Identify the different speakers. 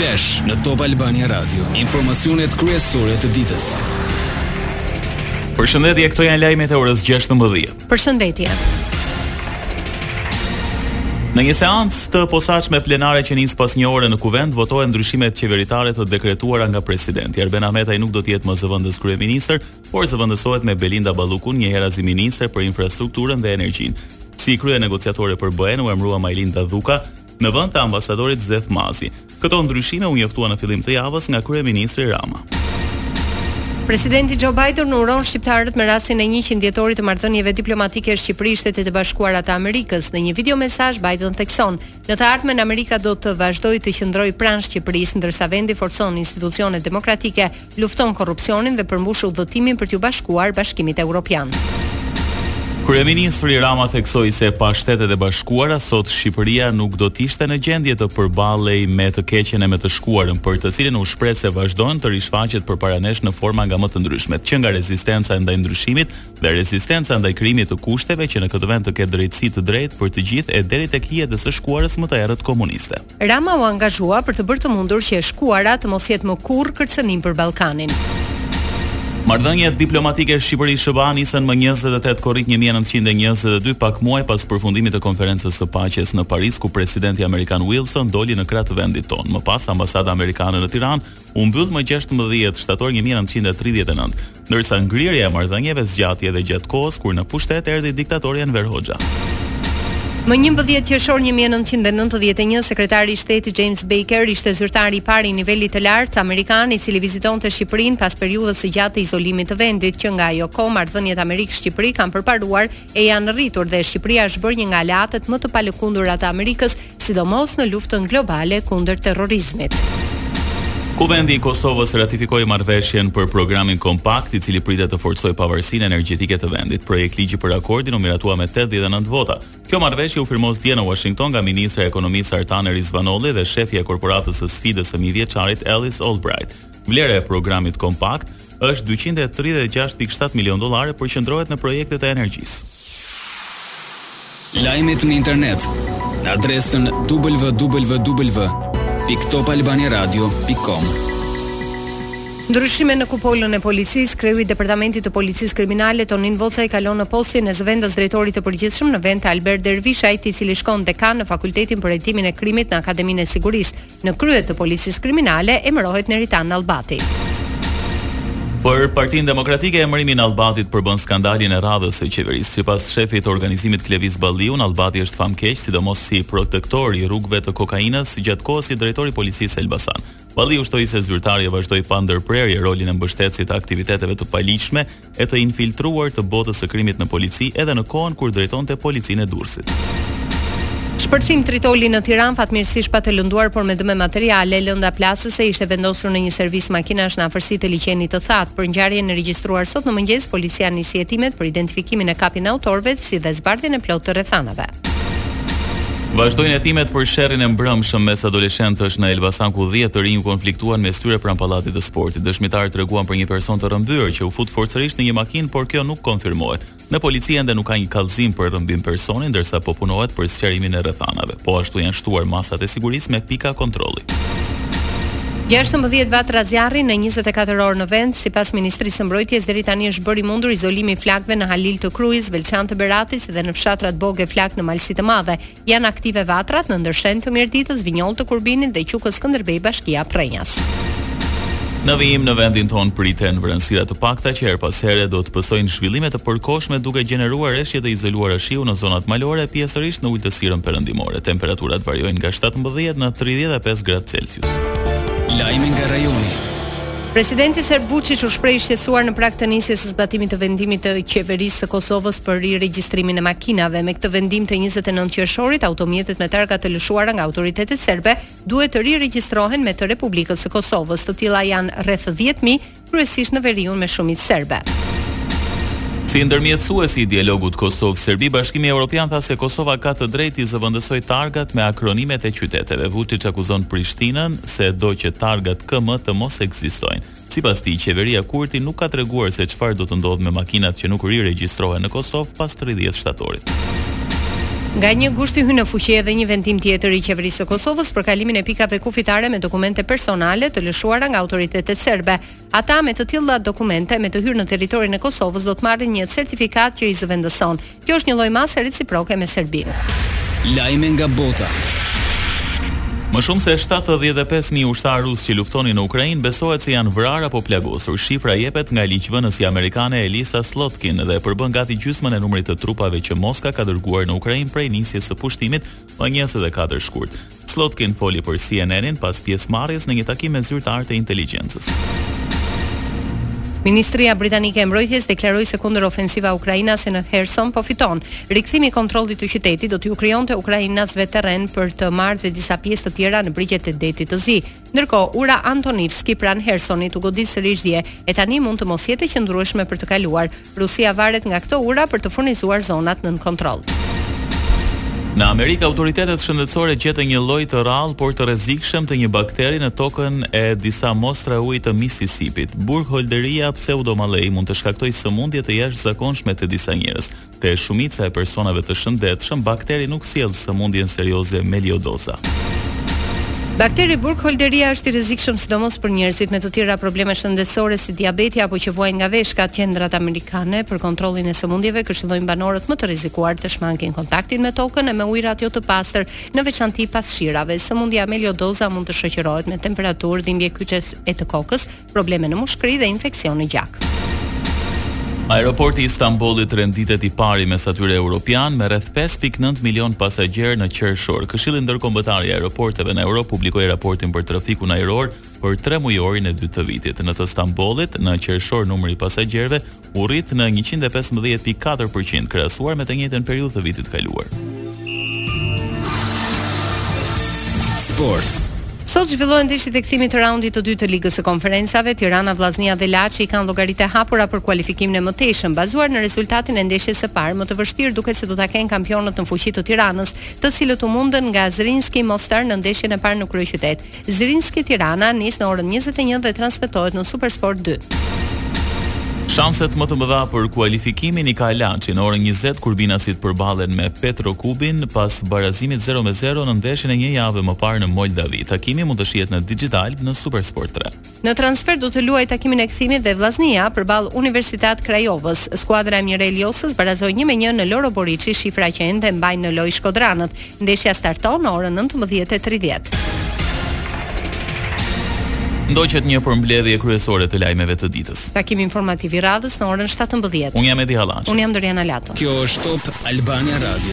Speaker 1: Flash në Top Albania Radio, informacionet kryesore të ditës.
Speaker 2: Përshëndetje, këto janë lajmet e orës 16.
Speaker 3: Përshëndetje.
Speaker 2: Në një seancë të posaçme plenare që nis pas një ore në Kuvend, votohen ndryshimet qeveritare të dekretuara nga presidenti. Arben Ahmetaj nuk do të jetë më zëvendëskryeministër, por zëvendësohet me Belinda Ballukun, njëherazi ministre për infrastrukturën dhe energjinë. Si kryenegociatore për BE-n u emërua Majlinda Dhuka, në vend të ambasadorit Zef Mazi. Këto ndryshime u njoftuan në fillim të javës nga kryeministri Rama.
Speaker 3: Presidenti Joe Biden uron shqiptarët me rastin e 100-vjetorit të marrëdhënieve diplomatike Shqipëri-Shtetet e Bashkuara të Amerikës. Në një videomesazh Biden thekson, në të ardhmen Amerika do të vazhdojë të qëndrojë pranë Shqipërisë, ndërsa vendi forcon institucionet demokratike Lufton korrupsionin dhe përmbush udhëtimin për t'iu bashkuar Bashkimit Europian.
Speaker 2: Kryeministri Rama theksoi se pa Shtetet e Bashkuara sot Shqipëria nuk do të ishte në gjendje të përballej me të keqen e me të shkuarën, për të cilën u shpreh se vazhdon të rishfaqet përpara nesh në forma nga më të ndryshmet, që nga rezistenca e ndaj ndryshimit dhe rezistenca ndaj krijimit të kushteve që në këtë vend të ketë drejtësi të drejtë për të gjithë e deri tek hijet e së shkuarës më të errët komuniste.
Speaker 3: Rama u angazhua për të bërë të mundur që e shkuara të mos jetë më kurrë kërcënim për Ballkanin.
Speaker 2: Marrëdhëniet diplomatike Shqipëri-SHBA nisën më njëzet e tetë korrik një mijë e nëntëqind e njëzet e dy, pak muaj pas përfundimit të Konferencës së Paqes në Paris, ku presidenti amerikan Wilson doli në krah të vendit tonë. Më pas, ambasada amerikane në Tiranë u mbyll më gjashtëmbëdhjetë shtator një mijë e nëntëqind e tridhjetë e nëntë. Ndërsa ngrirja e marrëdhënieve zgjati edhe gjatë kohës kur në pushtet erdhi diktatori Enver Hoxha.
Speaker 3: Më 11 qershor 1991, sekretari i shtetit James Baker ishte zyrtari i parë i nivelit të lartë amerikan, i cili vizitonte Shqipërinë pas periudhës së gjatë të izolimit të vendit. Që nga ajo kohë, marrëdhëniet Amerikë-Shqipëri kanë përparuar e janë rritur dhe Shqipëria është bërë një nga aleatet më të palëkundura të Amerikës, sidomos në luftën globale kundër terrorizmit.
Speaker 2: Kuvendi i Kosovës ratifikoi marrëveshjen për programin kompakt, i cili pritet të forcojë pavarësinë energjetike të vendit. Projektligji për akordin u miratua me 89 vota. Kjo marrëveshje u firmos dje në Washington nga ministrja e Ekonomisë Artane Rizvanolli dhe shefja e korporatës së sfidës së mijëvjeçarit Alice Albright. Vlera e programit kompakt është dyqind e tridhjetë e gjashtë pikë shtatë milionë dollarë e përqendrohet në projekte të energjisë.
Speaker 1: Lajmet në internet në adresën www.topalbaniaradio.com.
Speaker 3: Ndryshime në kupolën e policisë, kreu i Departamentit të Policisë Kriminale Tonin Vocaj kalon në postin e zëvendësdrejtorit të përgjithshëm në vend të Albert Dervishajt, i cili shkon dekan në Fakultetin për Hetimin e Krimit në Akademinë e Sigurisë. Në krye të policisë kriminale emërohet Neritan Nallbati.
Speaker 2: Për Partinë Demokratike emërimi i Nallbatit përbën skandalin e radhës së qeverisë. Sipas shefit të organizimit Klevis Balliu, Nallbati është famëkeq, sidomos si protektor i rrugëve të kokainës gjatë kohës si drejtor i policisë Elbasan. Balliu shtoi se zyrtari e vazhdoi pa ndërprerje rolin e mbështetësit të aktiviteteve të paligjshme e të infiltruar të botës së krimit në polici edhe në kohën kur drejtonte Policinë e Durrësit.
Speaker 3: Shpërthim tritoli në Tiranë fatmirësisht pa të lënduar por me dëme materiale, lënda plasëse ishte vendosur në një servis makinash në afërsi të liqenit të thatë. Për ngjarjen e regjistruar sot në mëngjes, policia nisi hetimet për identifikimin e kapjen e autorëve si dhe zbardhjen e plotë të rrethanave.
Speaker 2: Vazhdojnë hetimet për sherrin e mbrëmshëm mes adoleshentësh në Elbasan ku 10 të rinj u konfliktuan mes tyre pranë pallatit të sportit. Dëshmitarët treguan për një person të rrëmbyer që u fut forcërisht në një makinë, por kjo nuk konfirmohet. Në polici ende nuk ka një kallëzim për rrëmbim personi, ndërsa po punohet për sqarimin e rrethanave. Po ashtu janë shtuar masat e sigurisë me pika kontrolli.
Speaker 3: 16 vatra zjarri në 24 orë në vend, sipas Ministrisë së Mbrojtjes deri tani është bërë i mundur izolimi i flakëve në Halil të Krujës, Velçan të Beratit, dhe në fshatrat Bogë e Flakë në Malësi të Madhe. Janë aktive vatrat në Ndërshen të Mirditës, Vinjoll të Kurbinit dhe Qukës Skënderbej Bashkia Prrenjas.
Speaker 2: Në vijim në vendin tonë priten vranësira të pakta që herë pas here do të pësojnë zhvillime të përkohshme duke gjeneruar reshje të izoluara shiu në zonat malore e pjesërisht në ultësirën perëndimore. Temperaturat variojnë nga 17 në 35 gradë Celsius.
Speaker 1: Lajme nga rajoni.
Speaker 3: Presidenti serb Vuçiç u shpreh i shqetësuar në prag të nisjes së zbatimit të vendimit të Qeverisë së Kosovës për riregjistrimin e makinave. Me këtë vendim të njëzet e nëntë qershorit, automjetet me targa të lëshuara nga autoritetet serbe duhet të riregjistrohen me të Republikës së Kosovës. Të tilla janë rreth dhjetë mijë, kryesisht në veriun me shumicë serbe.
Speaker 2: Si ndërmjetësues i dialogut Kosovë-Serbi, Bashkimi Evropian tha se Kosova ka të drejtë t'i zëvendësojë targat me akronimet e qyteteve. Vuçiç akuzon Prishtinën se do që targat KM të mos ekzistojnë. Sipas tij, qeveria Kurti nuk ka treguar se çfarë do të ndodhë me makinat që nuk riregjistrohen në Kosovë pas tridhjetë shtatorit.
Speaker 3: Nga një gushti hyn në fuqi edhe një vendim tjetër i Qeverisë së Kosovës për kalimin e pikave kufitare me dokumente personale të lëshuara nga autoritetet serbe. Ata me të tilla dokumente me të hyrë në territorin e Kosovës do të marrin një certifikatë që i zëvendëson. Kjo është një lloj mase reciproke me Serbinë.
Speaker 1: Lajme nga bota.
Speaker 2: Më shumë se shtatëdhjetë e pesë mijë ushtarë rusë që luftonin në Ukrainë besohet se janë vrarë apo plagosur. Shifra jepet nga ligjvënësja amerikane Elissa Slotkin dhe përbën gati gjysmën e numrit të trupave që Moska ka dërguar në Ukrainë prej nisjes së pushtimit më njëzet e katër shkurt. Slotkin foli për CNN-in pas pjesëmarrjes në një takim me zyrtarë të inteligjencës.
Speaker 3: Ministria britanike e Mbrojtjes deklaroi se kundërofensiva ukrainase në Kherson po fiton. Rikthimi i kontrollit të qytetit do t'ju krijonte ukrainasve terren për të marrë dhe disa pjesë të tjera në brigjet e Detit të Zi. Ndërkohë, ura Antonivski pranë Hersonit u godit sërish dje, e tani mund të mos jetë e qëndrueshme për të kaluar. Rusia varet nga këto ura për të furnizuar zonat nën kontroll.
Speaker 2: Në Amerikë, autoritetet shëndetësore gjetën një lloj të rrallë por të rrezikshëm të një bakteri në tokë dhe disa mostra uji të Mississippi-t. Burkholderia pseudomallei mund të shkaktojë sëmundje të jashtëzakonshme te disa njerëz. Te shumica e personave të shëndetshëm, bakteri nuk sjell sëmundjen serioze melioidoza.
Speaker 3: Bakteri Burkholderia është i rrezikshëm sidomos për njerëzit me të tjera probleme shëndetësore si diabeti apo që vuajnë nga veshkat. Qendrat amerikane për kontrollin e sëmundjeve këshillojnë banorët më të rrezikuar të shmangin kontaktin me tokën e me ujërat jo të pastër, në veçanti pas shirave. Sëmundja melioidoza mund të shoqërohet me temperaturë, dhimbje kyçe e të kokës, probleme në mushkëri dhe infeksion në gjak.
Speaker 2: Aeroporti i Stambollit renditet i pari mes atyre europianë me rreth 5.9 milionë pasagjerë në qershor. Këshilli Ndërkombëtar i Aeroporteve në Europë publikoi raportin për trafikun ajror për tremujorin e dytë të vitit. Në të Stambollit, në qershor numri i pasagjerëve u rrit me njëqind e pesëmbëdhjetë pikë katër për qind, krahasuar me të njëjtën periudhë të vitit të kaluar.
Speaker 1: Sport.
Speaker 3: Sot zhvillohen ndeshjet e kthimit të raundit të dytë të Ligës së Konferencave. Tirana, Vllaznia dhe Laçi kanë llogaritë e hapura për kualifikimin e mëtejshëm, bazuar në rezultatin e ndeshjes së parë, më të vështirë duket se do ta kenë kampionët në fuqi të Tiranës, të cilët u mundën nga Zrinjski Mostar në ndeshjen e parë në kryeqytet. Zrinjski Tirana nis në orën njëzet e një dhe transmetohet në Supersport dy.
Speaker 2: Shanset më të mëdha për kualifikimin i ka Laçi në orën 20 kurbinasit përballen me Petrokubin pas barazimit 0 me 0 në ndeshjen e një jave më parë në Moldavi. Takimi mund të shihet në Digitalb në Supersport 3.
Speaker 3: Në transfertë do të luajë takimin e kthimit dhe Vllaznia përballë Universitatea Krajovës. Skuadra e Mirel Josës barazoi 1-1 në Loro Boriçi, shifra që ende i mbajnë në lojë shkodranët. Ndeshja starton në orën 19:30.
Speaker 2: Ndoqët një përmbledhje kryesore të lajmeve të ditës.
Speaker 3: Takimi informativ i radhës në orën 17.
Speaker 2: Unë jam Edi Hallaçi.
Speaker 3: Unë jam Doriana Lato.
Speaker 1: Kjo është Top Albania Radio.